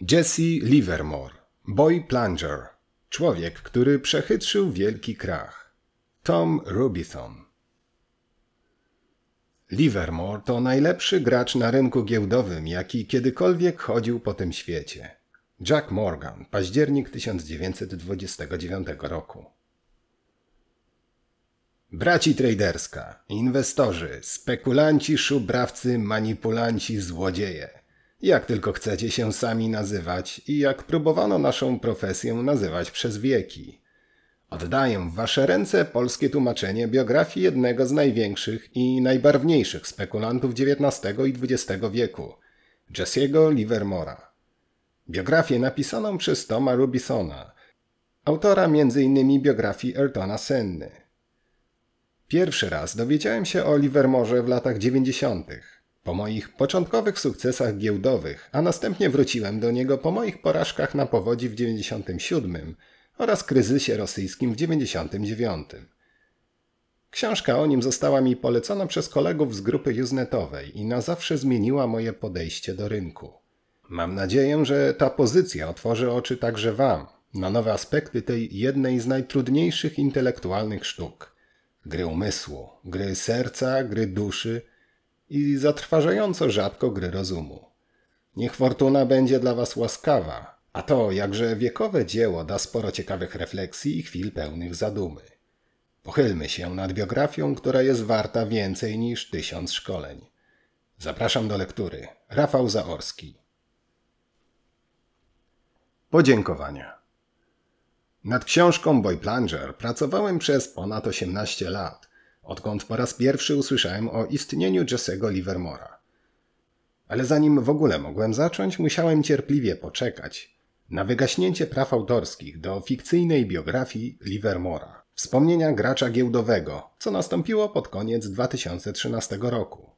Jesse Livermore, boy plunger, człowiek, który przechytrzył wielki krach. Tom Rubithon. Livermore to najlepszy gracz na rynku giełdowym, jaki kiedykolwiek chodził po tym świecie. Jack Morgan, październik 1929 roku. Braci traderska, inwestorzy, spekulanci, szubrawcy, manipulanci, złodzieje. Jak tylko chcecie się sami nazywać i jak próbowano naszą profesję nazywać przez wieki. Oddaję w wasze ręce polskie tłumaczenie biografii jednego z największych i najbarwniejszych spekulantów XIX i XX wieku, Jesse'ego Livermora. Biografię napisaną przez Toma Rubisona, autora m.in. biografii Ayrtona Senny. Pierwszy raz dowiedziałem się o Livermorze w latach 90. po moich początkowych sukcesach giełdowych, a następnie wróciłem do niego po moich porażkach na powodzi w 97 oraz kryzysie rosyjskim w 99. Książka o nim została mi polecona przez kolegów z grupy Usenetowej i na zawsze zmieniła moje podejście do rynku. Mam nadzieję, że ta pozycja otworzy oczy także Wam na nowe aspekty tej jednej z najtrudniejszych intelektualnych sztuk gry umysłu, gry serca, gry duszy i zatrważająco rzadko gry rozumu. Niech fortuna będzie dla Was łaskawa, a to jakże wiekowe dzieło da sporo ciekawych refleksji i chwil pełnych zadumy. Pochylmy się nad biografią, która jest warta więcej niż tysiąc szkoleń. Zapraszam do lektury. Rafał Zaorski. Podziękowania. Nad książką Boy Plunger pracowałem przez ponad 18 lat, odkąd po raz pierwszy usłyszałem o istnieniu Jesse'ego Livermora. Ale zanim w ogóle mogłem zacząć, musiałem cierpliwie poczekać na wygaśnięcie praw autorskich do fikcyjnej biografii Livermora, wspomnienia gracza giełdowego, co nastąpiło pod koniec 2013 roku.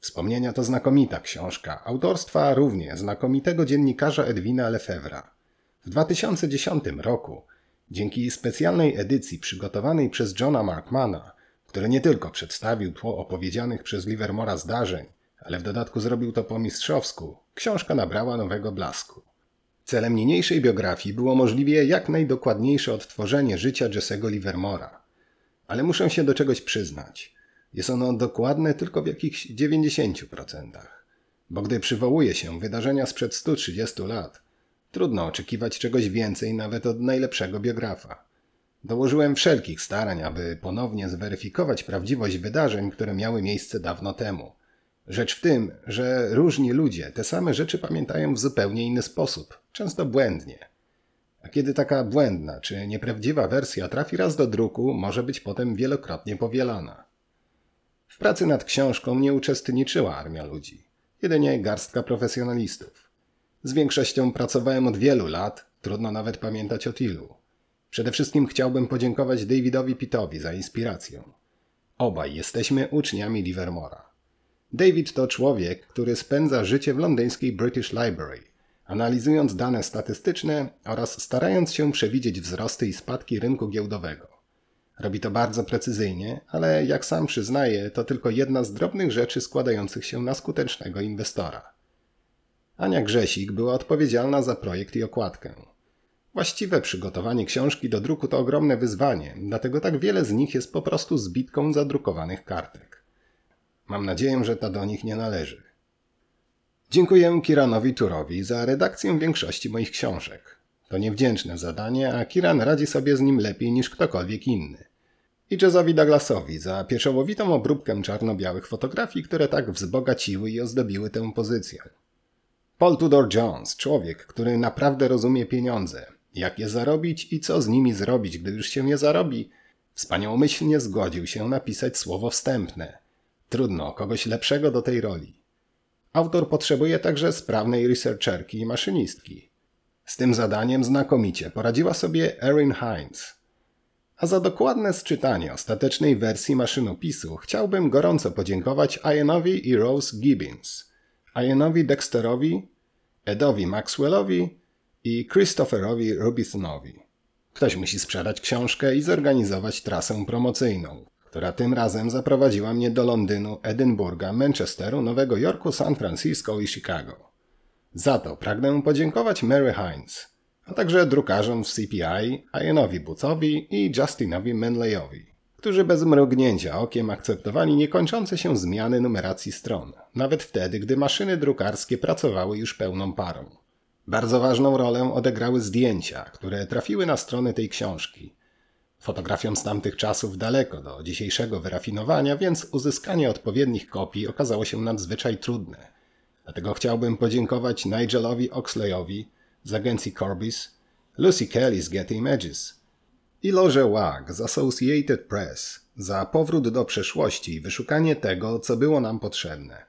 Wspomnienia to znakomita książka, autorstwa równie znakomitego dziennikarza Edwina Lefevra. W 2010 roku Dzięki specjalnej edycji przygotowanej przez Johna Markmana, który nie tylko przedstawił tło opowiedzianych przez Livermora zdarzeń, ale w dodatku zrobił to po mistrzowsku, książka nabrała nowego blasku. Celem niniejszej biografii było możliwie jak najdokładniejsze odtworzenie życia Jesse'ego Livermora. Ale muszę się do czegoś przyznać. Jest ono dokładne tylko w jakichś 90%. Bo gdy przywołuje się wydarzenia sprzed 130 lat, Trudno oczekiwać czegoś więcej nawet od najlepszego biografa. Dołożyłem wszelkich starań, aby ponownie zweryfikować prawdziwość wydarzeń, które miały miejsce dawno temu. Rzecz w tym, że różni ludzie te same rzeczy pamiętają w zupełnie inny sposób, często błędnie. A kiedy taka błędna czy nieprawdziwa wersja trafi raz do druku, może być potem wielokrotnie powielana. W pracy nad książką nie uczestniczyła armia ludzi, jedynie garstka profesjonalistów. Z większością pracowałem od wielu lat, trudno nawet pamiętać od ilu. Przede wszystkim chciałbym podziękować Davidowi Pittowi za inspirację. Obaj jesteśmy uczniami Livermora. David to człowiek, który spędza życie w londyńskiej British Library, analizując dane statystyczne oraz starając się przewidzieć wzrosty i spadki rynku giełdowego. Robi to bardzo precyzyjnie, ale jak sam przyznaje, to tylko jedna z drobnych rzeczy składających się na skutecznego inwestora. Ania Grzesik była odpowiedzialna za projekt i okładkę. Właściwe przygotowanie książki do druku to ogromne wyzwanie, dlatego tak wiele z nich jest po prostu zbitką zadrukowanych kartek. Mam nadzieję, że ta do nich nie należy. Dziękuję Kiranowi Turowi za redakcję większości moich książek. To niewdzięczne zadanie, a Kiran radzi sobie z nim lepiej niż ktokolwiek inny. I Jazzowi Douglasowi za pieczołowitą obróbkę czarno-białych fotografii, które tak wzbogaciły i ozdobiły tę pozycję. Paul Tudor Jones, człowiek, który naprawdę rozumie pieniądze, jak je zarobić i co z nimi zrobić, gdy już się je zarobi, wspaniałomyślnie zgodził się napisać słowo wstępne. Trudno kogoś lepszego do tej roli. Autor potrzebuje także sprawnej researcherki i maszynistki. Z tym zadaniem znakomicie poradziła sobie Erin Hines. A za dokładne sczytanie ostatecznej wersji maszynopisu chciałbym gorąco podziękować Ianowi i Rose Gibbons – Ianowi Dexterowi, Edowi Maxwellowi i Christopherowi Robinsonowi. Ktoś musi sprzedać książkę i zorganizować trasę promocyjną, która tym razem zaprowadziła mnie do Londynu, Edynburga, Manchesteru, Nowego Jorku, San Francisco i Chicago. Za to pragnę podziękować Mary Hines, a także drukarzom w CPI, Ianowi Boothowi i Justinowi Manleyowi, którzy bez mrugnięcia okiem akceptowali niekończące się zmiany numeracji stron, nawet wtedy, gdy maszyny drukarskie pracowały już pełną parą. Bardzo ważną rolę odegrały zdjęcia, które trafiły na strony tej książki. Fotografiom z tamtych czasów daleko do dzisiejszego wyrafinowania, więc uzyskanie odpowiednich kopii okazało się nadzwyczaj trudne. Dlatego chciałbym podziękować Nigelowi Oxleyowi z agencji Corbis, Lucy Kelly z Getty Images i Loże Wag z Associated Press za powrót do przeszłości i wyszukanie tego, co było nam potrzebne.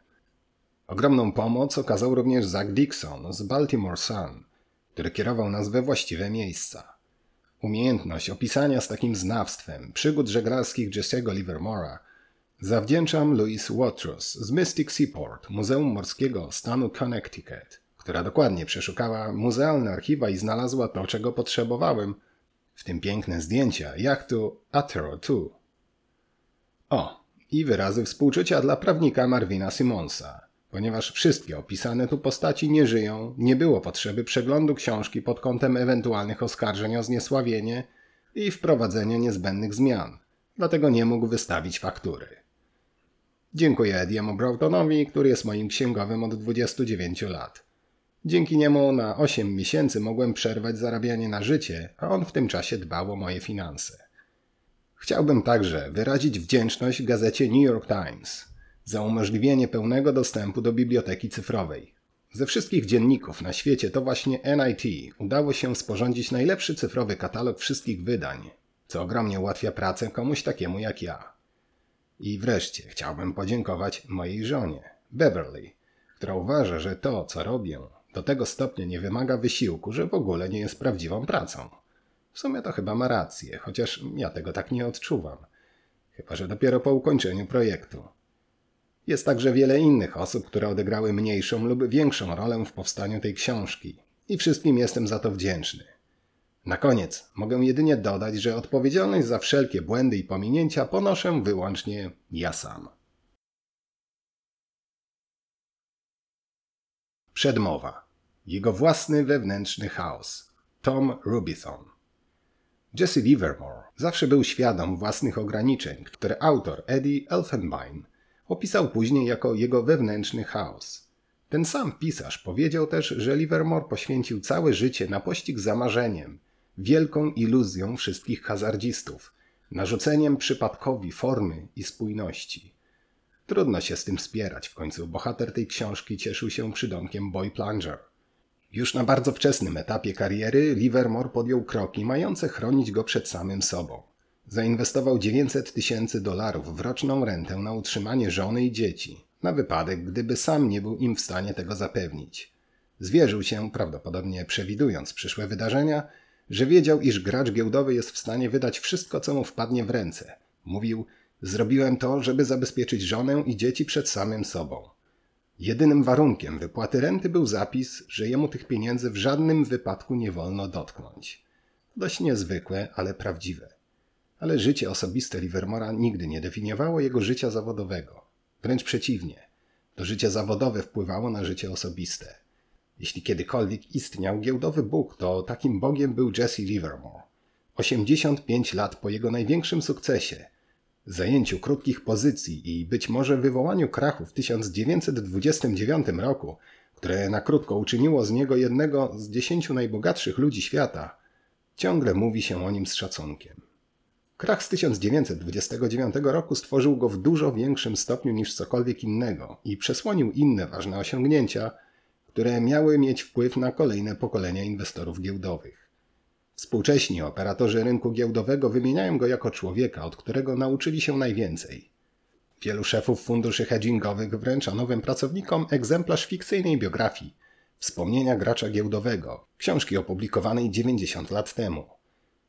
Ogromną pomoc okazał również Zach Dixon z Baltimore Sun, który kierował nas we właściwe miejsca. Umiejętność opisania z takim znawstwem przygód żeglarskich Jesse'ego Livermora zawdzięczam Louise Watrous z Mystic Seaport, Muzeum Morskiego stanu Connecticut, która dokładnie przeszukała muzealne archiwa i znalazła to, czego potrzebowałem, w tym piękne zdjęcia jachtu Atero 2. O, i wyrazy współczucia dla prawnika Marvina Simonsa – Ponieważ wszystkie opisane tu postaci nie żyją, nie było potrzeby przeglądu książki pod kątem ewentualnych oskarżeń o zniesławienie i wprowadzenia niezbędnych zmian, dlatego nie mógł wystawić faktury. Dziękuję Ediemu Broughtonowi, który jest moim księgowym od 29 lat. Dzięki niemu na 8 miesięcy mogłem przerwać zarabianie na życie, a on w tym czasie dbał o moje finanse. Chciałbym także wyrazić wdzięczność gazecie New York Times – za umożliwienie pełnego dostępu do biblioteki cyfrowej. Ze wszystkich dzienników na świecie to właśnie NIT udało się sporządzić najlepszy cyfrowy katalog wszystkich wydań, co ogromnie ułatwia pracę komuś takiemu jak ja. I wreszcie chciałbym podziękować mojej żonie, Beverly, która uważa, że to, co robię, do tego stopnia nie wymaga wysiłku, że w ogóle nie jest prawdziwą pracą. W sumie to chyba ma rację, chociaż ja tego tak nie odczuwam. Chyba, że dopiero po ukończeniu projektu. Jest także wiele innych osób, które odegrały mniejszą lub większą rolę w powstaniu tej książki i wszystkim jestem za to wdzięczny. Na koniec mogę jedynie dodać, że odpowiedzialność za wszelkie błędy i pominięcia ponoszę wyłącznie ja sam. Przedmowa. Jego własny wewnętrzny chaos. Tom Rubithon. Jesse Livermore zawsze był świadom własnych ograniczeń, które autor Eddie Elfenbein opisał później jako jego wewnętrzny chaos. Ten sam pisarz powiedział też, że Livermore poświęcił całe życie na pościg za marzeniem, wielką iluzją wszystkich hazardzistów, narzuceniem przypadkowi formy i spójności. Trudno się z tym spierać, w końcu bohater tej książki cieszył się przydomkiem Boy Plunger. Już na bardzo wczesnym etapie kariery Livermore podjął kroki mające chronić go przed samym sobą. Zainwestował 900 tysięcy dolarów w roczną rentę na utrzymanie żony i dzieci, na wypadek, gdyby sam nie był im w stanie tego zapewnić. Zwierzył się, prawdopodobnie przewidując przyszłe wydarzenia, że wiedział, iż gracz giełdowy jest w stanie wydać wszystko, co mu wpadnie w ręce. Mówił: Zrobiłem to, żeby zabezpieczyć żonę i dzieci przed samym sobą. Jedynym warunkiem wypłaty renty był zapis, że jemu tych pieniędzy w żadnym wypadku nie wolno dotknąć. Dość niezwykłe, ale prawdziwe. Ale życie osobiste Livermora nigdy nie definiowało jego życia zawodowego. Wręcz przeciwnie. To życie zawodowe wpływało na życie osobiste. Jeśli kiedykolwiek istniał giełdowy Bóg, to takim Bogiem był Jesse Livermore. 85 lat po jego największym sukcesie, zajęciu krótkich pozycji i być może wywołaniu krachu w 1929 roku, które na krótko uczyniło z niego jednego z dziesięciu najbogatszych ludzi świata, ciągle mówi się o nim z szacunkiem. Krach z 1929 roku stworzył go w dużo większym stopniu niż cokolwiek innego i przesłonił inne ważne osiągnięcia, które miały mieć wpływ na kolejne pokolenia inwestorów giełdowych. Współcześni operatorzy rynku giełdowego wymieniają go jako człowieka, od którego nauczyli się najwięcej. Wielu szefów funduszy hedgingowych wręcza nowym pracownikom egzemplarz fikcyjnej biografii, wspomnienia gracza giełdowego, książki opublikowanej 90 lat temu.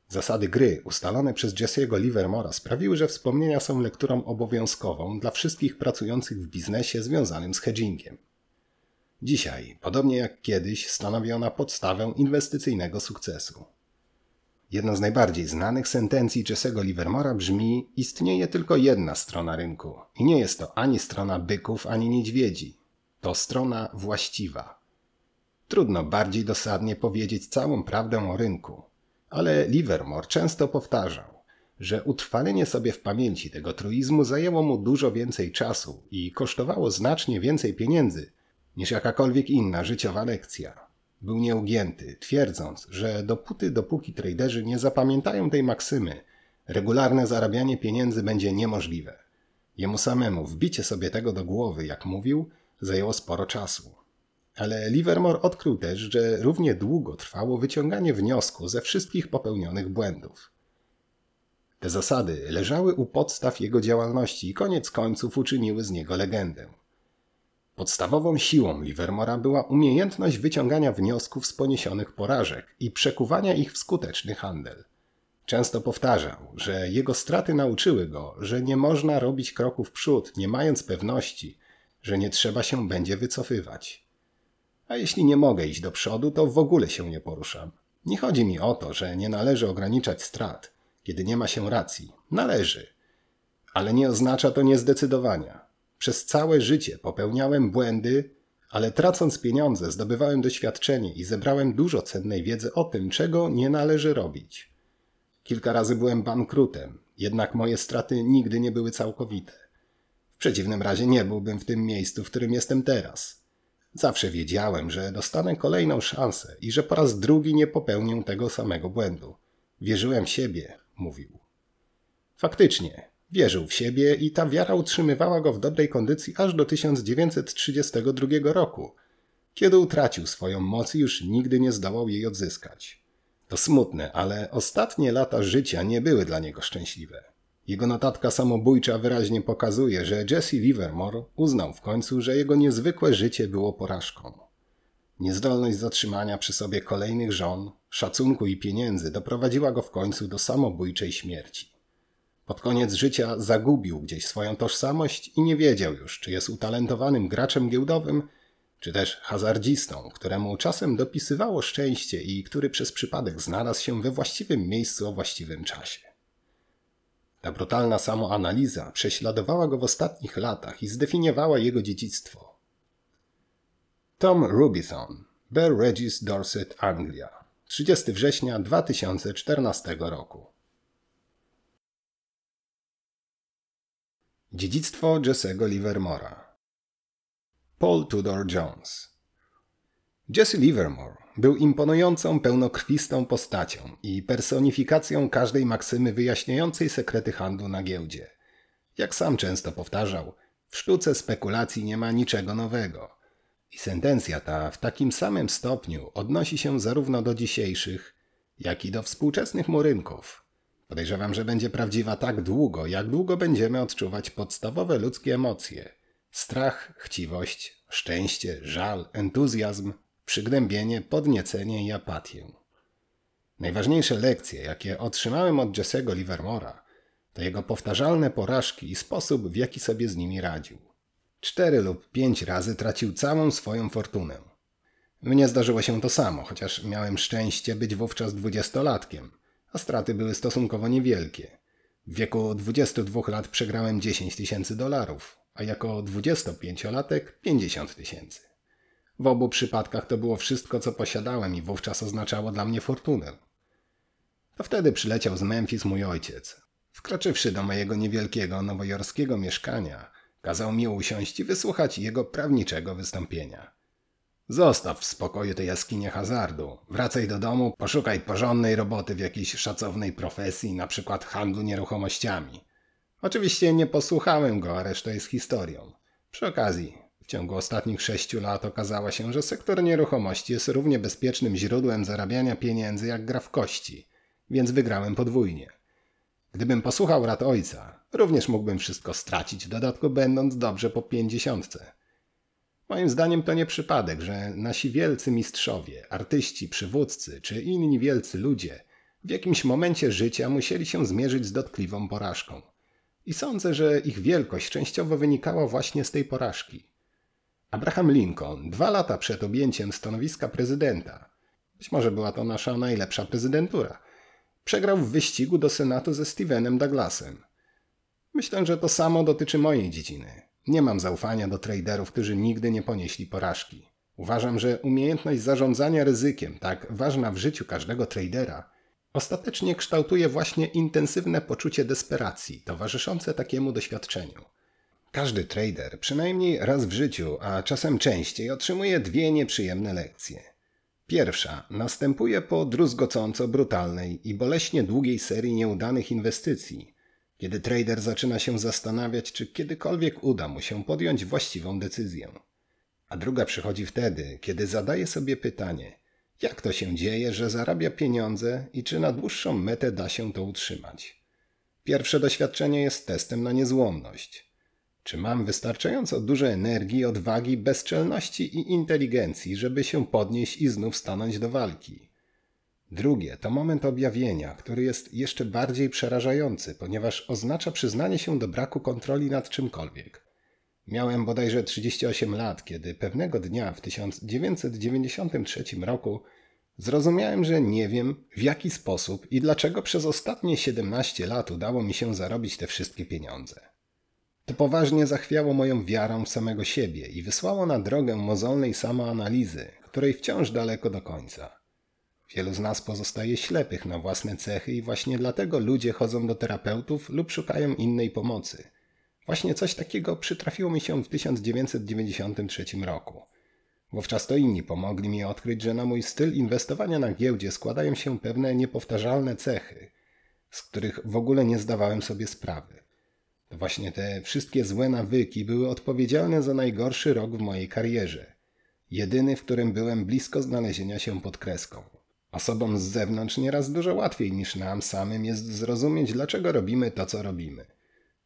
Zasady gry ustalone przez Jesse'ego Livermora sprawiły, że wspomnienia są lekturą obowiązkową dla wszystkich pracujących w biznesie związanym z hedgingiem. Dzisiaj, podobnie jak kiedyś, stanowi ona podstawę inwestycyjnego sukcesu. Jedna z najbardziej znanych sentencji Jesse'ego Livermora brzmi: Istnieje tylko jedna strona rynku, i nie jest to ani strona byków, ani niedźwiedzi. To strona właściwa. Trudno bardziej dosadnie powiedzieć całą prawdę o rynku, ale Livermore często powtarzał, że utrwalenie sobie w pamięci tego truizmu zajęło mu dużo więcej czasu i kosztowało znacznie więcej pieniędzy niż jakakolwiek inna życiowa lekcja. Był nieugięty, twierdząc, że dopóty, dopóki traderzy nie zapamiętają tej maksymy, regularne zarabianie pieniędzy będzie niemożliwe. Jemu samemu wbicie sobie tego do głowy, jak mówił, zajęło sporo czasu. Ale Livermore odkrył też, że równie długo trwało wyciąganie wniosku ze wszystkich popełnionych błędów. Te zasady leżały u podstaw jego działalności i koniec końców uczyniły z niego legendę. Podstawową siłą Livermora była umiejętność wyciągania wniosków z poniesionych porażek i przekuwania ich w skuteczny handel. Często powtarzał, że jego straty nauczyły go, że nie można robić kroków przód, nie mając pewności, że nie trzeba się będzie wycofywać. A jeśli nie mogę iść do przodu, to w ogóle się nie poruszam. Nie chodzi mi o to, że nie należy ograniczać strat, kiedy nie ma się racji. Należy. Ale nie oznacza to niezdecydowania. Przez całe życie popełniałem błędy, ale tracąc pieniądze zdobywałem doświadczenie i zebrałem dużo cennej wiedzy o tym, czego nie należy robić. Kilka razy byłem bankrutem, jednak moje straty nigdy nie były całkowite. W przeciwnym razie nie byłbym w tym miejscu, w którym jestem teraz. Zawsze wiedziałem, że dostanę kolejną szansę i że po raz drugi nie popełnię tego samego błędu. Wierzyłem w siebie, mówił. Faktycznie, wierzył w siebie i ta wiara utrzymywała go w dobrej kondycji aż do 1932 roku, kiedy utracił swoją moc i już nigdy nie zdołał jej odzyskać. To smutne, ale ostatnie lata życia nie były dla niego szczęśliwe. Jego notatka samobójcza wyraźnie pokazuje, że Jesse Livermore uznał w końcu, że jego niezwykłe życie było porażką. Niezdolność zatrzymania przy sobie kolejnych żon, szacunku i pieniędzy doprowadziła go w końcu do samobójczej śmierci. Pod koniec życia zagubił gdzieś swoją tożsamość i nie wiedział już, czy jest utalentowanym graczem giełdowym, czy też hazardzistą, któremu czasem dopisywało szczęście i który przez przypadek znalazł się we właściwym miejscu o właściwym czasie. Ta brutalna samoanaliza prześladowała go w ostatnich latach i zdefiniowała jego dziedzictwo. Tom Rubithon, Bear Regis Dorset, Anglia, 30 września 2014 roku. Dziedzictwo Jesse'ego Livermora Paul Tudor Jones Jesse Livermore był imponującą, pełnokrwistą postacią i personifikacją każdej maksymy wyjaśniającej sekrety handlu na giełdzie. Jak sam często powtarzał, w sztuce spekulacji nie ma niczego nowego – i sentencja ta w takim samym stopniu odnosi się zarówno do dzisiejszych, jak i do współczesnych mu rynków. Podejrzewam, że będzie prawdziwa tak długo, jak długo będziemy odczuwać podstawowe ludzkie emocje: strach, chciwość, szczęście, żal, entuzjazm, przygnębienie, podniecenie i apatię. Najważniejsze lekcje, jakie otrzymałem od Jesse'ego Livermora, to jego powtarzalne porażki i sposób, w jaki sobie z nimi radził. Cztery lub pięć razy tracił całą swoją fortunę. Mnie zdarzyło się to samo, chociaż miałem szczęście być wówczas dwudziestolatkiem, a straty były stosunkowo niewielkie. W wieku 22 lat przegrałem 10 tysięcy dolarów, a jako 25-latek 50 tysięcy. W obu przypadkach to było wszystko, co posiadałem i wówczas oznaczało dla mnie fortunę. To wtedy przyleciał z Memphis mój ojciec. Wkroczywszy do mojego niewielkiego nowojorskiego mieszkania, Kazał mi usiąść i wysłuchać jego prawniczego wystąpienia. Zostaw w spokoju tę jaskinię hazardu. Wracaj do domu, poszukaj porządnej roboty w jakiejś szacownej profesji, na przykład handlu nieruchomościami. Oczywiście nie posłuchałem go, a reszta jest historią. Przy okazji, w ciągu ostatnich sześciu lat okazało się, że sektor nieruchomości jest równie bezpiecznym źródłem zarabiania pieniędzy jak gra w kości, więc wygrałem podwójnie. Gdybym posłuchał rad ojca, również mógłbym wszystko stracić, w dodatku będąc dobrze po pięćdziesiątce. Moim zdaniem to nie przypadek, że nasi wielcy mistrzowie, artyści, przywódcy czy inni wielcy ludzie w jakimś momencie życia musieli się zmierzyć z dotkliwą porażką. I sądzę, że ich wielkość częściowo wynikała właśnie z tej porażki. Abraham Lincoln, dwa lata przed objęciem stanowiska prezydenta, być może była to nasza najlepsza prezydentura, Przegrał w wyścigu do Senatu ze Stevenem Douglasem. Myślę, że to samo dotyczy mojej dziedziny. Nie mam zaufania do traderów, którzy nigdy nie ponieśli porażki. Uważam, że umiejętność zarządzania ryzykiem, tak ważna w życiu każdego tradera, ostatecznie kształtuje właśnie intensywne poczucie desperacji towarzyszące takiemu doświadczeniu. Każdy trader przynajmniej raz w życiu, a czasem częściej, otrzymuje dwie nieprzyjemne lekcje. Pierwsza następuje po druzgocąco brutalnej i boleśnie długiej serii nieudanych inwestycji, kiedy trader zaczyna się zastanawiać, czy kiedykolwiek uda mu się podjąć właściwą decyzję. A druga przychodzi wtedy, kiedy zadaje sobie pytanie, jak to się dzieje, że zarabia pieniądze i czy na dłuższą metę da się to utrzymać. Pierwsze doświadczenie jest testem na niezłomność. Czy mam wystarczająco dużo energii, odwagi, bezczelności i inteligencji, żeby się podnieść i znów stanąć do walki? Drugie to moment objawienia, który jest jeszcze bardziej przerażający, ponieważ oznacza przyznanie się do braku kontroli nad czymkolwiek. Miałem bodajże 38 lat, kiedy pewnego dnia w 1993 roku zrozumiałem, że nie wiem w jaki sposób i dlaczego przez ostatnie 17 lat udało mi się zarobić te wszystkie pieniądze. To poważnie zachwiało moją wiarą w samego siebie i wysłało na drogę mozolnej samoanalizy, której wciąż daleko do końca. Wielu z nas pozostaje ślepych na własne cechy i właśnie dlatego ludzie chodzą do terapeutów lub szukają innej pomocy. Właśnie coś takiego przytrafiło mi się w 1993 roku. Wówczas to inni pomogli mi odkryć, że na mój styl inwestowania na giełdzie składają się pewne niepowtarzalne cechy, z których w ogóle nie zdawałem sobie sprawy. Właśnie te wszystkie złe nawyki były odpowiedzialne za najgorszy rok w mojej karierze. Jedyny, w którym byłem blisko znalezienia się pod kreską. Osobom z zewnątrz nieraz dużo łatwiej niż nam samym jest zrozumieć, dlaczego robimy to, co robimy.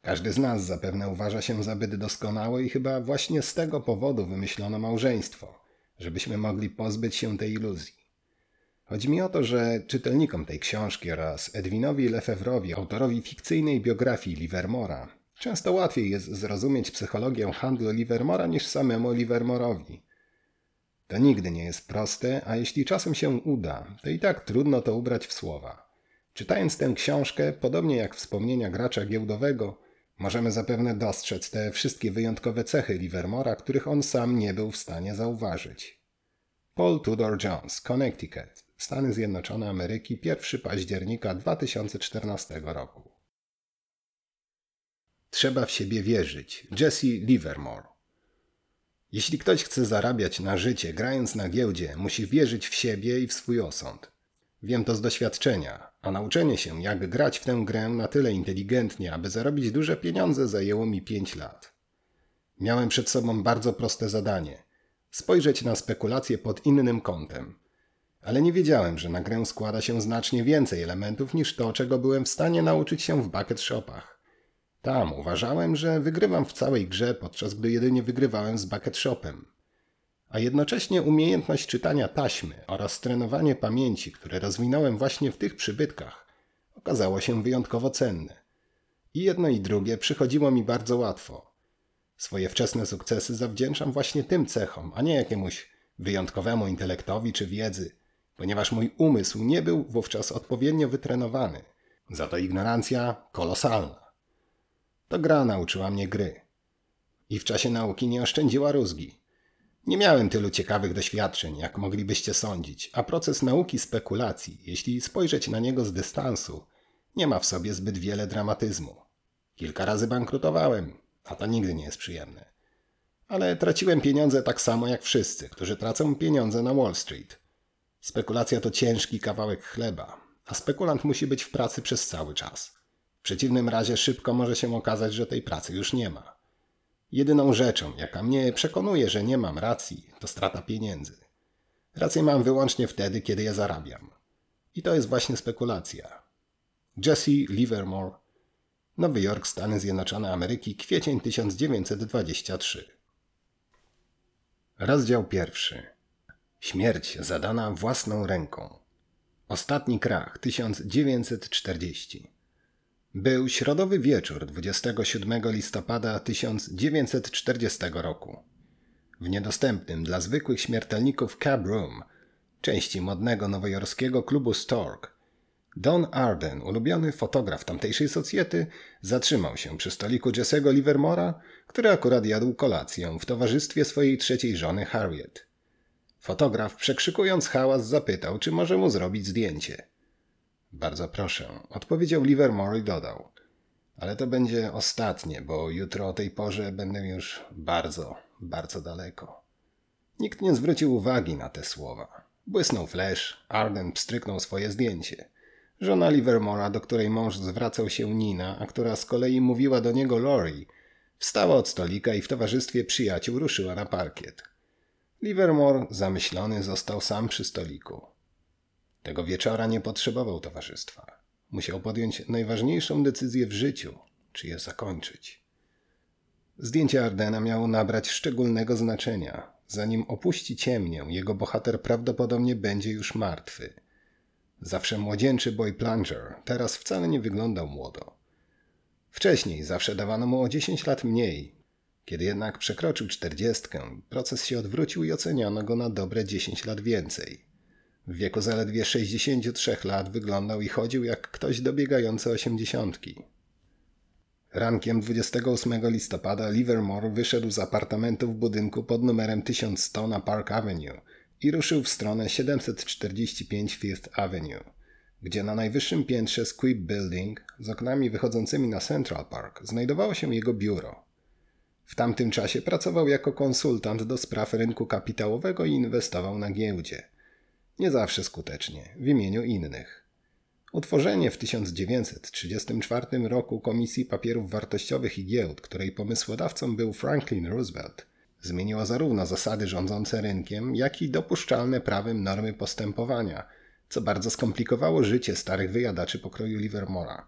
Każdy z nas zapewne uważa się za byt doskonały i chyba właśnie z tego powodu wymyślono małżeństwo, żebyśmy mogli pozbyć się tej iluzji. Chodzi mi o to, że czytelnikom tej książki oraz Edwinowi Lefevrowi, autorowi fikcyjnej biografii Livermora, często łatwiej jest zrozumieć psychologię handlu Livermora niż samemu Livermorowi. To nigdy nie jest proste, a jeśli czasem się uda, to i tak trudno to ubrać w słowa. Czytając tę książkę, podobnie jak wspomnienia gracza giełdowego, możemy zapewne dostrzec te wszystkie wyjątkowe cechy Livermora, których on sam nie był w stanie zauważyć. Paul Tudor Jones, Connecticut, Stany Zjednoczone Ameryki, 1 października 2014 roku. Trzeba w siebie wierzyć. Jesse Livermore. Jeśli ktoś chce zarabiać na życie grając na giełdzie, musi wierzyć w siebie i w swój osąd. Wiem to z doświadczenia, a nauczenie się, jak grać w tę grę na tyle inteligentnie, aby zarobić duże pieniądze, zajęło mi 5 lat. Miałem przed sobą bardzo proste zadanie: spojrzeć na spekulacje pod innym kątem. Ale nie wiedziałem, że na grę składa się znacznie więcej elementów niż to, czego byłem w stanie nauczyć się w bucket shopach. Tam uważałem, że wygrywam w całej grze, podczas gdy jedynie wygrywałem z bucket shopem. A jednocześnie umiejętność czytania taśmy oraz trenowanie pamięci, które rozwinąłem właśnie w tych przybytkach, okazało się wyjątkowo cenne. I jedno i drugie przychodziło mi bardzo łatwo. Swoje wczesne sukcesy zawdzięczam właśnie tym cechom, a nie jakiemuś wyjątkowemu intelektowi czy wiedzy, ponieważ mój umysł nie był wówczas odpowiednio wytrenowany. Za to ignorancja kolosalna. To gra nauczyła mnie gry. I w czasie nauki nie oszczędziła rózgi. Nie miałem tylu ciekawych doświadczeń, jak moglibyście sądzić, a proces nauki spekulacji, jeśli spojrzeć na niego z dystansu, nie ma w sobie zbyt wiele dramatyzmu. Kilka razy bankrutowałem, a to nigdy nie jest przyjemne. Ale traciłem pieniądze tak samo jak wszyscy, którzy tracą pieniądze na Wall Street. Spekulacja to ciężki kawałek chleba, a spekulant musi być w pracy przez cały czas. W przeciwnym razie szybko może się okazać, że tej pracy już nie ma. Jedyną rzeczą, jaka mnie przekonuje, że nie mam racji, to strata pieniędzy. Rację mam wyłącznie wtedy, kiedy je zarabiam. I to jest właśnie spekulacja. Jesse Livermore, Nowy Jork, Stany Zjednoczone Ameryki, kwiecień 1923. Rozdział pierwszy. Śmierć zadana własną ręką. Ostatni krach 1940. Był środowy wieczór 27 listopada 1940 roku. W niedostępnym dla zwykłych śmiertelników Cab Room, części modnego nowojorskiego klubu Stork, Don Arden, ulubiony fotograf tamtejszej socjety, zatrzymał się przy stoliku Jesse'ego Livermora, który akurat jadł kolację w towarzystwie swojej trzeciej żony Harriet. Fotograf, przekrzykując hałas, zapytał, czy może mu zrobić zdjęcie. Bardzo proszę, odpowiedział Livermore i dodał. Ale to będzie ostatnie, bo jutro o tej porze będę już bardzo, bardzo daleko. Nikt nie zwrócił uwagi na te słowa. Błysnął flash, Arden pstryknął swoje zdjęcie. Żona Livermora, do której mąż zwracał się Nina, a która z kolei mówiła do niego Lori, wstała od stolika i w towarzystwie przyjaciół ruszyła na parkiet. Livermore, zamyślony, został sam przy stoliku. Tego wieczora nie potrzebował towarzystwa. Musiał podjąć najważniejszą decyzję w życiu, czy je zakończyć. Zdjęcie Ardena miało nabrać szczególnego znaczenia. Zanim opuści ciemnię, jego bohater prawdopodobnie będzie już martwy. Zawsze młodzieńczy boy plunger, teraz wcale nie wyglądał młodo. Wcześniej zawsze dawano mu o 10 lat mniej. Kiedy jednak przekroczył czterdziestkę, proces się odwrócił i oceniano go na dobre 10 lat więcej. W wieku zaledwie 63 lat wyglądał i chodził jak ktoś dobiegający osiemdziesiątki. Rankiem 28 listopada Livermore wyszedł z apartamentu w budynku pod numerem 1100 na Park Avenue i ruszył w stronę 745 Fifth Avenue, gdzie na najwyższym piętrze Squibb Building z oknami wychodzącymi na Central Park znajdowało się jego biuro. W tamtym czasie pracował jako konsultant do spraw rynku kapitałowego i inwestował na giełdzie. Nie zawsze skutecznie, w imieniu innych. Utworzenie w 1934 roku Komisji Papierów Wartościowych i Giełd, której pomysłodawcą był Franklin Roosevelt, zmieniło zarówno zasady rządzące rynkiem, jak i dopuszczalne prawem normy postępowania, co bardzo skomplikowało życie starych wyjadaczy pokroju Livermora.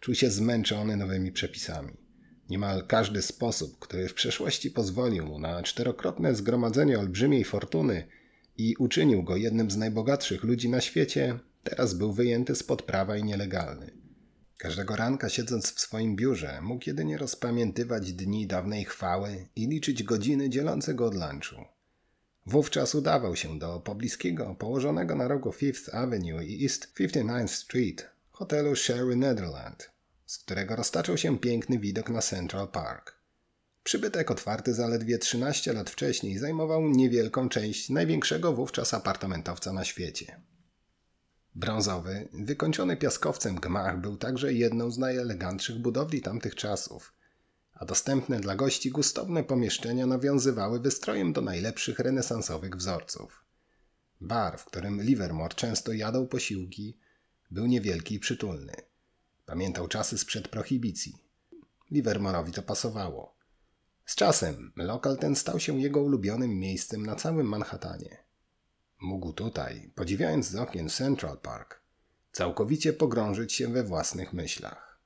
Czuł się zmęczony nowymi przepisami. Niemal każdy sposób, który w przeszłości pozwolił mu na czterokrotne zgromadzenie olbrzymiej fortuny i uczynił go jednym z najbogatszych ludzi na świecie, Teraz był wyjęty spod prawa i nielegalny. Każdego ranka siedząc w swoim biurze mógł jedynie rozpamiętywać dni dawnej chwały i liczyć godziny dzielące go od lunchu. Wówczas udawał się do pobliskiego, położonego na rogu Fifth Avenue i East 59th Street hotelu Sherry Netherland, z którego roztaczał się piękny widok na Central Park. Przybytek otwarty zaledwie 13 lat wcześniej zajmował niewielką część największego wówczas apartamentowca na świecie. Brązowy, wykończony piaskowcem gmach był także jedną z najelegantszych budowli tamtych czasów, a dostępne dla gości gustowne pomieszczenia nawiązywały wystrojem do najlepszych renesansowych wzorców. Bar, w którym Livermore często jadał posiłki, był niewielki i przytulny. Pamiętał czasy sprzed prohibicji. Livermore'owi to pasowało. Z czasem lokal ten stał się jego ulubionym miejscem na całym Manhattanie. Mógł tutaj, podziwiając z okien Central Park, całkowicie pogrążyć się we własnych myślach.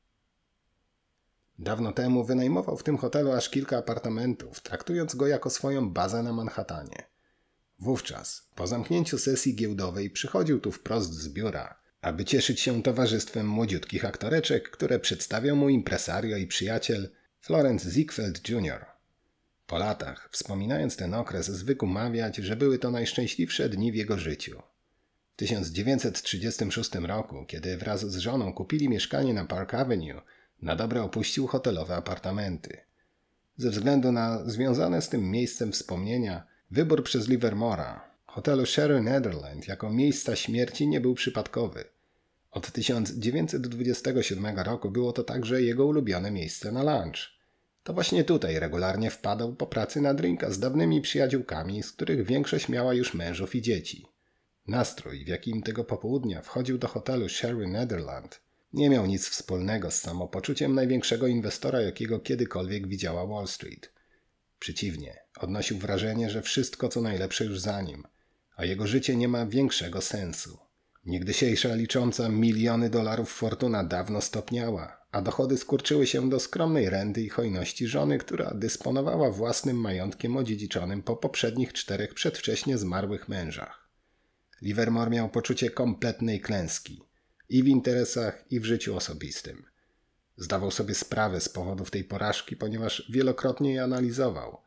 Dawno temu wynajmował w tym hotelu aż kilka apartamentów, traktując go jako swoją bazę na Manhattanie. Wówczas, po zamknięciu sesji giełdowej, przychodził tu wprost z biura, aby cieszyć się towarzystwem młodziutkich aktoreczek, które przedstawiał mu impresario i przyjaciel Florence Ziegfeld Jr., po latach, wspominając ten okres, zwykł mawiać, że były to najszczęśliwsze dni w jego życiu. W 1936 roku, kiedy wraz z żoną kupili mieszkanie na Park Avenue, na dobre opuścił hotelowe apartamenty. Ze względu na związane z tym miejscem wspomnienia, wybór przez Livermora, hotelu Sherry Netherland jako miejsca śmierci nie był przypadkowy. Od 1927 roku było to także jego ulubione miejsce na lunch. To właśnie tutaj regularnie wpadał po pracy na drinka z dawnymi przyjaciółkami, z których większość miała już mężów i dzieci. Nastrój, w jakim tego popołudnia wchodził do hotelu Sherry Netherland, nie miał nic wspólnego z samopoczuciem największego inwestora, jakiego kiedykolwiek widziała Wall Street. Przeciwnie, odnosił wrażenie, że wszystko co najlepsze już za nim, a jego życie nie ma większego sensu. Niegdysiejsza licząca miliony dolarów fortuna dawno stopniała, a dochody skurczyły się do skromnej renty i hojności żony, która dysponowała własnym majątkiem odziedziczonym po poprzednich czterech przedwcześnie zmarłych mężach. Livermore miał poczucie kompletnej klęski i w interesach, i w życiu osobistym. Zdawał sobie sprawę z powodów tej porażki, ponieważ wielokrotnie je analizował.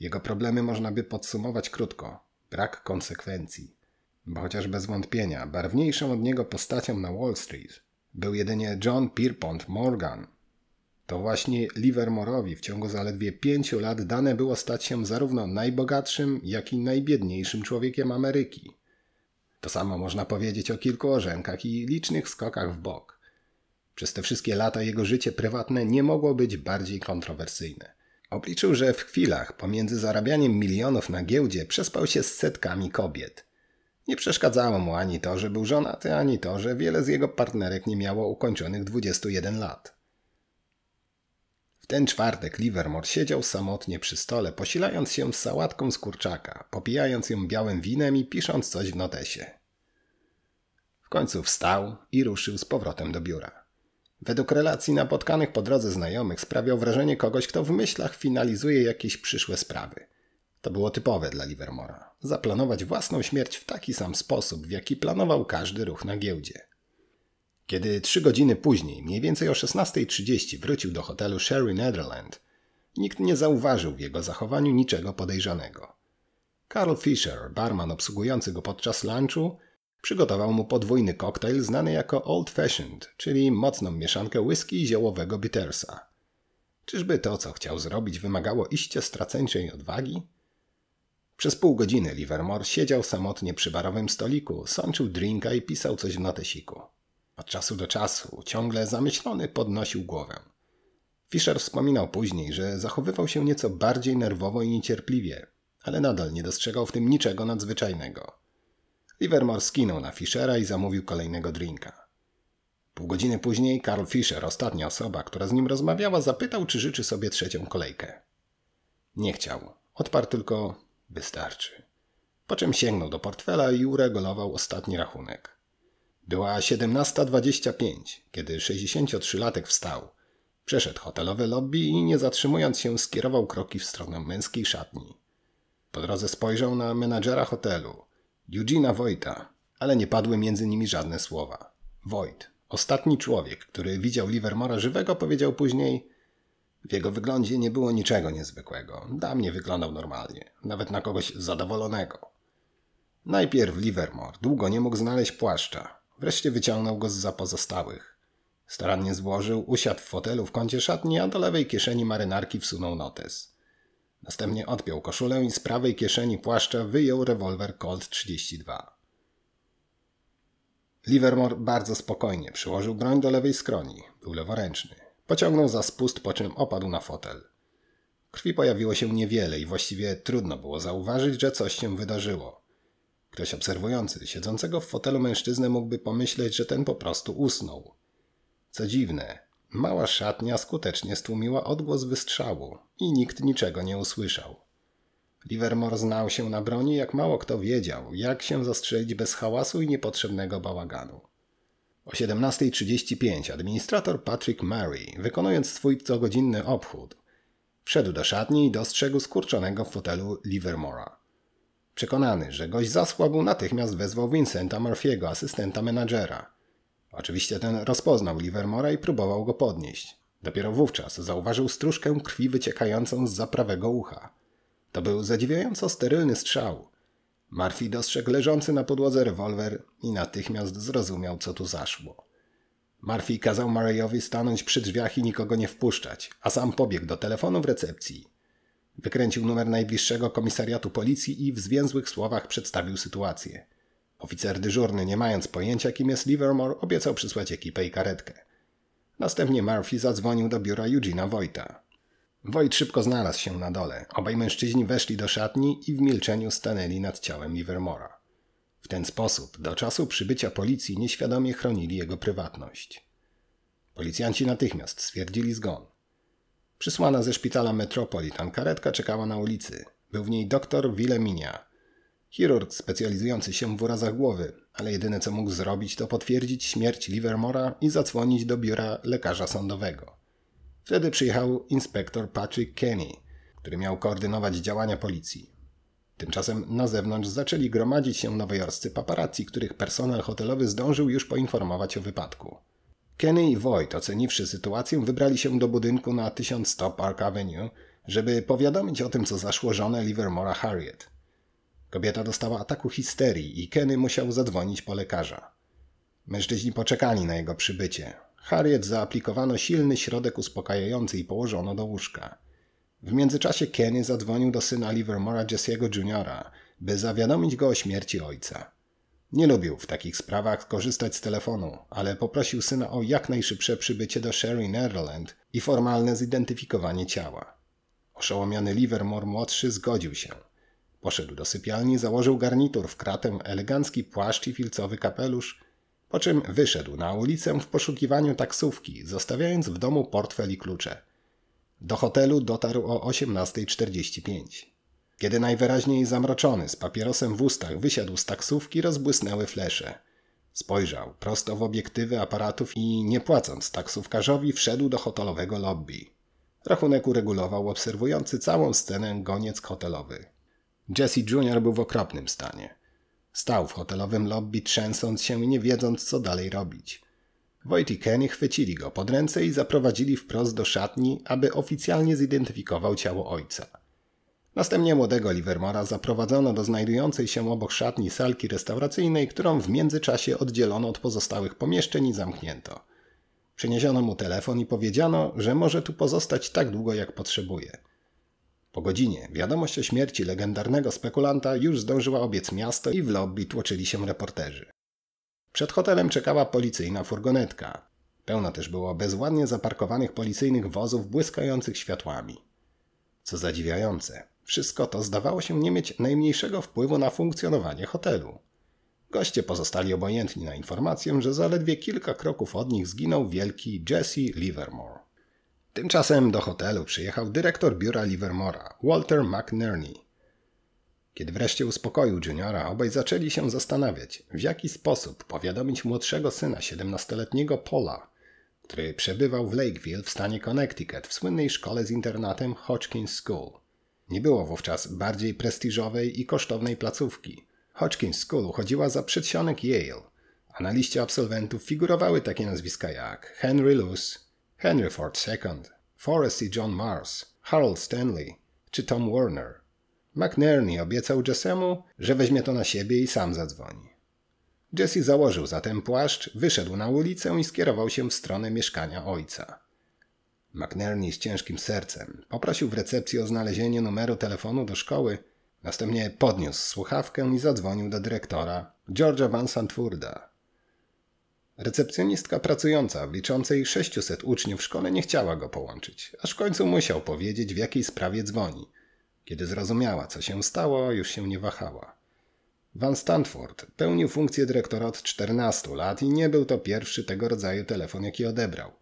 Jego problemy można by podsumować krótko: brak konsekwencji. Bo chociaż bez wątpienia barwniejszą od niego postacią na Wall Street był jedynie John Pierpont Morgan. To właśnie Livermore'owi w ciągu zaledwie pięciu lat dane było stać się zarówno najbogatszym, jak i najbiedniejszym człowiekiem Ameryki. To samo można powiedzieć o kilku orzenkach i licznych skokach w bok. Przez te wszystkie lata jego życie prywatne nie mogło być bardziej kontrowersyjne. Obliczył, że w chwilach pomiędzy zarabianiem milionów na giełdzie przespał się z setkami kobiet. Nie przeszkadzało mu ani to, że był żonaty, ani to, że wiele z jego partnerek nie miało ukończonych 21 lat. W ten czwartek Livermore siedział samotnie przy stole, posilając się z sałatką z kurczaka, popijając ją białym winem i pisząc coś w notesie. W końcu wstał i ruszył z powrotem do biura. Według relacji napotkanych po drodze znajomych sprawiał wrażenie kogoś, kto w myślach finalizuje jakieś przyszłe sprawy. To było typowe dla Livermora. Zaplanować własną śmierć w taki sam sposób, w jaki planował każdy ruch na giełdzie. Kiedy trzy godziny później, mniej więcej o 16.30 wrócił do hotelu Sherry Netherland, nikt nie zauważył w jego zachowaniu niczego podejrzanego. Carl Fisher, barman obsługujący go podczas lunchu, Przygotował mu podwójny koktajl znany jako Old Fashioned, czyli mocną mieszankę whisky i ziołowego bittersa. Czyżby to, co chciał zrobić, wymagało iście straceńczej odwagi? Przez pół godziny Livermore siedział samotnie przy barowym stoliku, sączył drinka i pisał coś w notesiku. Od czasu do czasu, ciągle zamyślony, podnosił głowę. Fisher wspominał później, że zachowywał się nieco bardziej nerwowo i niecierpliwie, ale nadal nie dostrzegał w tym niczego nadzwyczajnego. Livermore skinął na Fischera i zamówił kolejnego drinka. Pół godziny później Karl Fischer, ostatnia osoba, która z nim rozmawiała, zapytał, czy życzy sobie trzecią kolejkę. Nie chciał. Odparł tylko wystarczy. Po czym sięgnął do portfela i uregulował ostatni rachunek. Była 17.25, kiedy 63-latek wstał. Przeszedł hotelowe lobby i nie zatrzymując się skierował kroki w stronę męskiej szatni. Po drodze spojrzał na menadżera hotelu. Eugena Wojta, ale nie padły między nimi żadne słowa. Wojt, ostatni człowiek, który widział Livermora żywego, powiedział później w jego wyglądzie nie było niczego niezwykłego. Dla mnie wyglądał normalnie, nawet na kogoś zadowolonego. Najpierw Livermore długo nie mógł znaleźć płaszcza. Wreszcie wyciągnął go z za pozostałych. Starannie złożył, usiadł w fotelu w kącie szatni, a do lewej kieszeni marynarki wsunął notes. Następnie odpiął koszulę i z prawej kieszeni płaszcza wyjął rewolwer Colt 32. Livermore bardzo spokojnie przyłożył broń do lewej skroni. Był leworęczny. Pociągnął za spust, po czym opadł na fotel. Krwi pojawiło się niewiele i właściwie trudno było zauważyć, że coś się wydarzyło. Ktoś obserwujący siedzącego w fotelu mężczyznę mógłby pomyśleć, że ten po prostu usnął. Co dziwne, Mała szatnia skutecznie stłumiła odgłos wystrzału i nikt niczego nie usłyszał. Livermore znał się na broni, jak mało kto wiedział, jak się zastrzelić bez hałasu i niepotrzebnego bałaganu. O 17.35 administrator Patrick Murray, wykonując swój cogodzinny obchód, wszedł do szatni i dostrzegł skurczonego w fotelu Livermora. Przekonany, że gość zasłabł, natychmiast wezwał Vincenta Murphy'ego, asystenta menadżera – Oczywiście ten rozpoznał Livermora i próbował go podnieść. Dopiero wówczas zauważył stróżkę krwi wyciekającą z zaprawego ucha. To był zadziwiająco sterylny strzał. Murphy dostrzegł leżący na podłodze rewolwer i natychmiast zrozumiał, co tu zaszło. Murphy kazał Murrayowi stanąć przy drzwiach i nikogo nie wpuszczać, a sam pobiegł do telefonu w recepcji. Wykręcił numer najbliższego komisariatu policji i w zwięzłych słowach przedstawił sytuację. Oficer dyżurny, nie mając pojęcia, kim jest Livermore, obiecał przysłać ekipę i karetkę. Następnie Murphy zadzwonił do biura Eugena Wojta. Wojt szybko znalazł się na dole. Obaj mężczyźni weszli do szatni i w milczeniu stanęli nad ciałem Livermora. W ten sposób, do czasu przybycia policji, nieświadomie chronili jego prywatność. Policjanci natychmiast stwierdzili zgon. Przysłana ze szpitala Metropolitan karetka czekała na ulicy. Był w niej doktor Willeminia, Chirurg specjalizujący się w urazach głowy, ale jedyne co mógł zrobić to potwierdzić śmierć Livermora i zadzwonić do biura lekarza sądowego. Wtedy przyjechał inspektor Patrick Kenny, który miał koordynować działania policji. Tymczasem na zewnątrz zaczęli gromadzić się nowojorscy paparazzi, których personel hotelowy zdążył już poinformować o wypadku. Kenny i Voigt, oceniwszy sytuację, wybrali się do budynku na 1100 Park Avenue, żeby powiadomić o tym, co zaszło żonę Livermora Harriet – Kobieta dostała ataku histerii i Kenny musiał zadzwonić po lekarza. Mężczyźni poczekali na jego przybycie. Harriet zaaplikowano silny środek uspokajający i położono do łóżka. W międzyczasie Kenny zadzwonił do syna Livermora Jesse'ego Jr., by zawiadomić go o śmierci ojca. Nie lubił w takich sprawach korzystać z telefonu, ale poprosił syna o jak najszybsze przybycie do Sherry Netherland i formalne zidentyfikowanie ciała. Oszołomiony Livermore młodszy zgodził się. Poszedł do sypialni, założył garnitur w kratę, elegancki płaszcz i filcowy kapelusz, po czym wyszedł na ulicę w poszukiwaniu taksówki, zostawiając w domu portfel i klucze. Do hotelu dotarł o 18.45. Kiedy najwyraźniej zamroczony, z papierosem w ustach, wysiadł z taksówki, rozbłysnęły flesze. Spojrzał prosto w obiektywy aparatów i, nie płacąc taksówkarzowi, wszedł do hotelowego lobby. Rachunek uregulował obserwujący całą scenę goniec hotelowy. Jesse Jr. był w okropnym stanie. Stał w hotelowym lobby, trzęsąc się i nie wiedząc, co dalej robić. Wojt i Kenny chwycili go pod ręce i zaprowadzili wprost do szatni, aby oficjalnie zidentyfikował ciało ojca. Następnie młodego Livermora zaprowadzono do znajdującej się obok szatni salki restauracyjnej, którą w międzyczasie oddzielono od pozostałych pomieszczeń i zamknięto. Przynieziono mu telefon i powiedziano, że może tu pozostać tak długo, jak potrzebuje. Po godzinie wiadomość o śmierci legendarnego spekulanta już zdążyła obiec miasto i w lobby tłoczyli się reporterzy. Przed hotelem czekała policyjna furgonetka. Pełno też było bezładnie zaparkowanych policyjnych wozów błyskających światłami. Co zadziwiające, wszystko to zdawało się nie mieć najmniejszego wpływu na funkcjonowanie hotelu. Goście pozostali obojętni na informację, że zaledwie kilka kroków od nich zginął wielki Jesse Livermore. Tymczasem do hotelu przyjechał dyrektor biura Livermora, Walter McNerney. Kiedy wreszcie uspokoił juniora, obaj zaczęli się zastanawiać, w jaki sposób powiadomić młodszego syna 17-letniego Paula, który przebywał w Lakeville w stanie Connecticut w słynnej szkole z internatem Hodgkins School. Nie było wówczas bardziej prestiżowej i kosztownej placówki. Hodgkins School uchodziła za przedsionek Yale, a na liście absolwentów figurowały takie nazwiska jak Henry Luce, Henry Ford II, Forrest i John Mars, Harold Stanley czy Tom Warner. McNerney obiecał Jessemu, że weźmie to na siebie i sam zadzwoni. Jesse założył zatem płaszcz, wyszedł na ulicę i skierował się w stronę mieszkania ojca. McNerney z ciężkim sercem poprosił w recepcji o znalezienie numeru telefonu do szkoły, następnie podniósł słuchawkę i zadzwonił do dyrektora, George'a Van Santfurda. Recepcjonistka pracująca w liczącej 600 uczniów w szkole nie chciała go połączyć, aż w końcu musiał powiedzieć, w jakiej sprawie dzwoni. Kiedy zrozumiała, co się stało, już się nie wahała. Van Stanford pełnił funkcję dyrektora od 14 lat i nie był to pierwszy tego rodzaju telefon, jaki odebrał.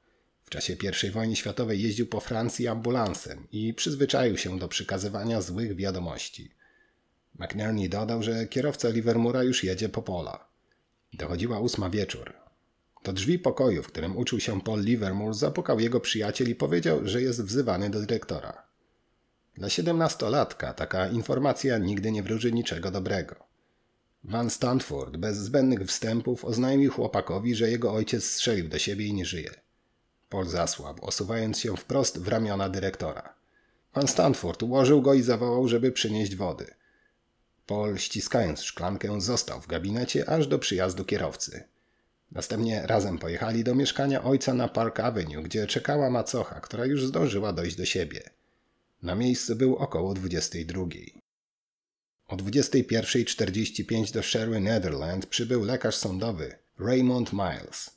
W czasie I wojny światowej jeździł po Francji ambulansem i przyzwyczaił się do przekazywania złych wiadomości. McNerney dodał, że kierowca Livermora już jedzie po pola. Dochodziła ósma wieczór. Do drzwi pokoju, w którym uczył się Paul Livermore, zapukał jego przyjaciel i powiedział, że jest wzywany do dyrektora. Dla siedemnastolatka taka informacja nigdy nie wróży niczego dobrego. Van Stanford bez zbędnych wstępów oznajmił chłopakowi, że jego ojciec strzelił do siebie i nie żyje. Paul zasłabł, osuwając się wprost w ramiona dyrektora. Pan Stanford ułożył go i zawołał, żeby przynieść wody. Paul, ściskając szklankę, został w gabinecie aż do przyjazdu kierowcy. Następnie razem pojechali do mieszkania ojca na Park Avenue, gdzie czekała macocha, która już zdążyła dojść do siebie. Na miejscu był około 22. O 21.45 do Sherwin Netherland przybył lekarz sądowy Raymond Miles.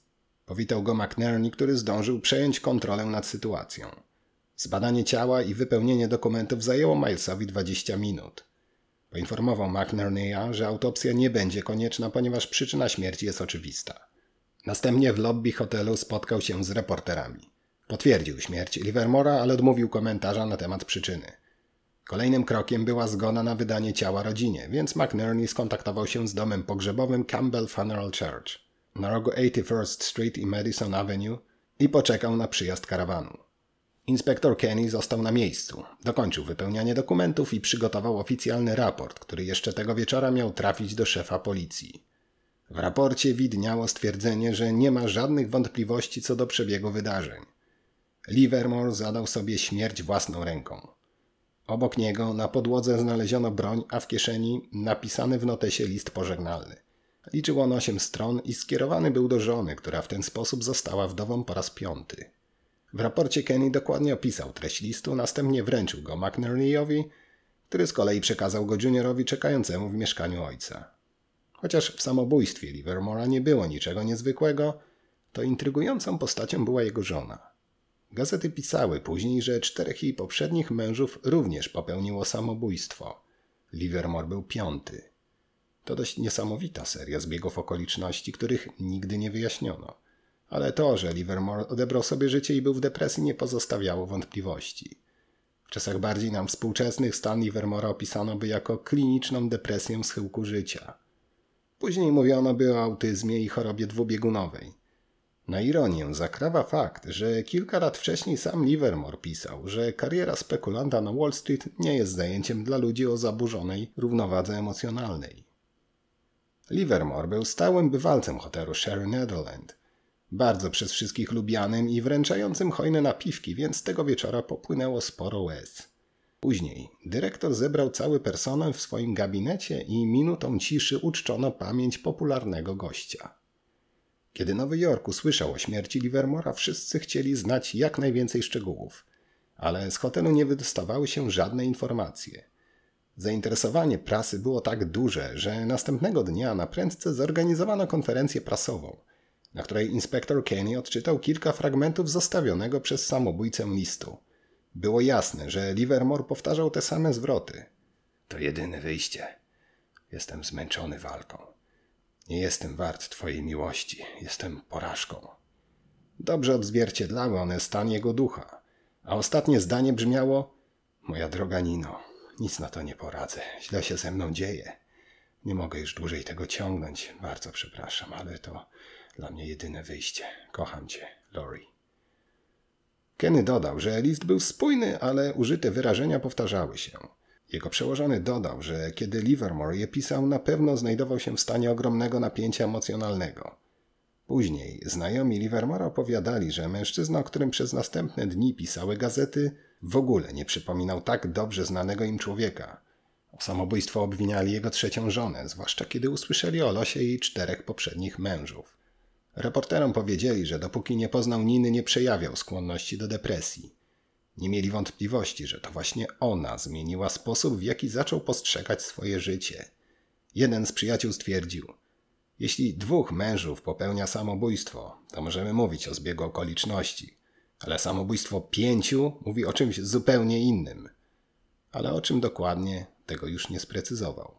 Powitał go McNerney, który zdążył przejąć kontrolę nad sytuacją. Zbadanie ciała i wypełnienie dokumentów zajęło Milesowi 20 minut. Poinformował McNerneya, że autopsja nie będzie konieczna, ponieważ przyczyna śmierci jest oczywista. Następnie w lobby hotelu spotkał się z reporterami. Potwierdził śmierć Livermora, ale odmówił komentarza na temat przyczyny. Kolejnym krokiem była zgoda na wydanie ciała rodzinie, więc McNerney skontaktował się z domem pogrzebowym Campbell Funeral Church na rogu 81st Street i Madison Avenue i poczekał na przyjazd karawanu. Inspektor Kenny został na miejscu, dokończył wypełnianie dokumentów i przygotował oficjalny raport, który jeszcze tego wieczora miał trafić do szefa policji. W raporcie widniało stwierdzenie, że nie ma żadnych wątpliwości co do przebiegu wydarzeń. Livermore zadał sobie śmierć własną ręką. Obok niego na podłodze znaleziono broń, a w kieszeni napisany w notesie list pożegnalny. Liczył on osiem stron i skierowany był do żony, która w ten sposób została wdową po raz piąty. W raporcie Kenny dokładnie opisał treść listu, następnie wręczył go McNerney'owi, który z kolei przekazał go juniorowi czekającemu w mieszkaniu ojca. Chociaż w samobójstwie Livermora nie było niczego niezwykłego, to intrygującą postacią była jego żona. Gazety pisały później, że czterech jej poprzednich mężów również popełniło samobójstwo. Livermore był piąty. To dość niesamowita seria zbiegów okoliczności, których nigdy nie wyjaśniono. Ale to, że Livermore odebrał sobie życie i był w depresji, nie pozostawiało wątpliwości. W czasach bardziej nam współczesnych stan Livermora opisano by jako kliniczną depresję schyłku życia. Później mówiono by o autyzmie i chorobie dwubiegunowej. Na ironię zakrawa fakt, że kilka lat wcześniej sam Livermore pisał, że kariera spekulanta na Wall Street nie jest zajęciem dla ludzi o zaburzonej równowadze emocjonalnej. Livermore był stałym bywalcem hotelu Sherry Netherland, bardzo przez wszystkich lubianym i wręczającym hojne napiwki, więc tego wieczora popłynęło sporo łez. Później dyrektor zebrał cały personel w swoim gabinecie i minutą ciszy uczczono pamięć popularnego gościa. Kiedy Nowy Jork usłyszał o śmierci Livermora, wszyscy chcieli znać jak najwięcej szczegółów, ale z hotelu nie wydostawały się żadne informacje. Zainteresowanie prasy było tak duże, że następnego dnia na prędce zorganizowano konferencję prasową, na której inspektor Kenny odczytał kilka fragmentów zostawionego przez samobójcę listu. Było jasne, że Livermore powtarzał te same zwroty. To jedyne wyjście. Jestem zmęczony walką. Nie jestem wart Twojej miłości, jestem porażką. Dobrze odzwierciedlały one stan jego ducha, a ostatnie zdanie brzmiało: Moja droga Nino, nic na to nie poradzę, źle się ze mną dzieje. Nie mogę już dłużej tego ciągnąć, bardzo przepraszam, ale to dla mnie jedyne wyjście. Kocham Cię, Lori. Kenny dodał, że list był spójny, ale użyte wyrażenia powtarzały się. Jego przełożony dodał, że kiedy Livermore je pisał, na pewno znajdował się w stanie ogromnego napięcia emocjonalnego. Później znajomi Livermora opowiadali, że mężczyzna, o którym przez następne dni pisały gazety, w ogóle nie przypominał tak dobrze znanego im człowieka. O samobójstwo obwiniali jego trzecią żonę, zwłaszcza kiedy usłyszeli o losie jej czterech poprzednich mężów. Reporterom powiedzieli, że dopóki nie poznał Niny, nie przejawiał skłonności do depresji. Nie mieli wątpliwości, że to właśnie ona zmieniła sposób, w jaki zaczął postrzegać swoje życie. Jeden z przyjaciół stwierdził: Jeśli dwóch mężów popełnia samobójstwo, to możemy mówić o zbiegu okoliczności, ale samobójstwo pięciu mówi o czymś zupełnie innym. Ale o czym dokładnie, tego już nie sprecyzował.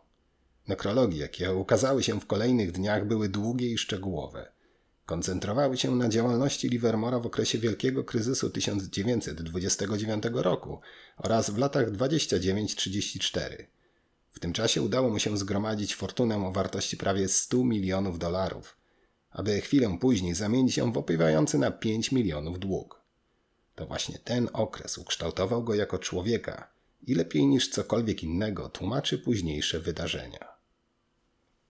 Nekrologie, jakie ukazały się w kolejnych dniach, były długie i szczegółowe koncentrowały się na działalności Livermora w okresie wielkiego kryzysu 1929 roku oraz w latach 29-34. W tym czasie udało mu się zgromadzić fortunę o wartości prawie 100 milionów dolarów, aby chwilę później zamienić ją w opływający na 5 milionów dług. To właśnie ten okres ukształtował go jako człowieka i lepiej niż cokolwiek innego tłumaczy późniejsze wydarzenia.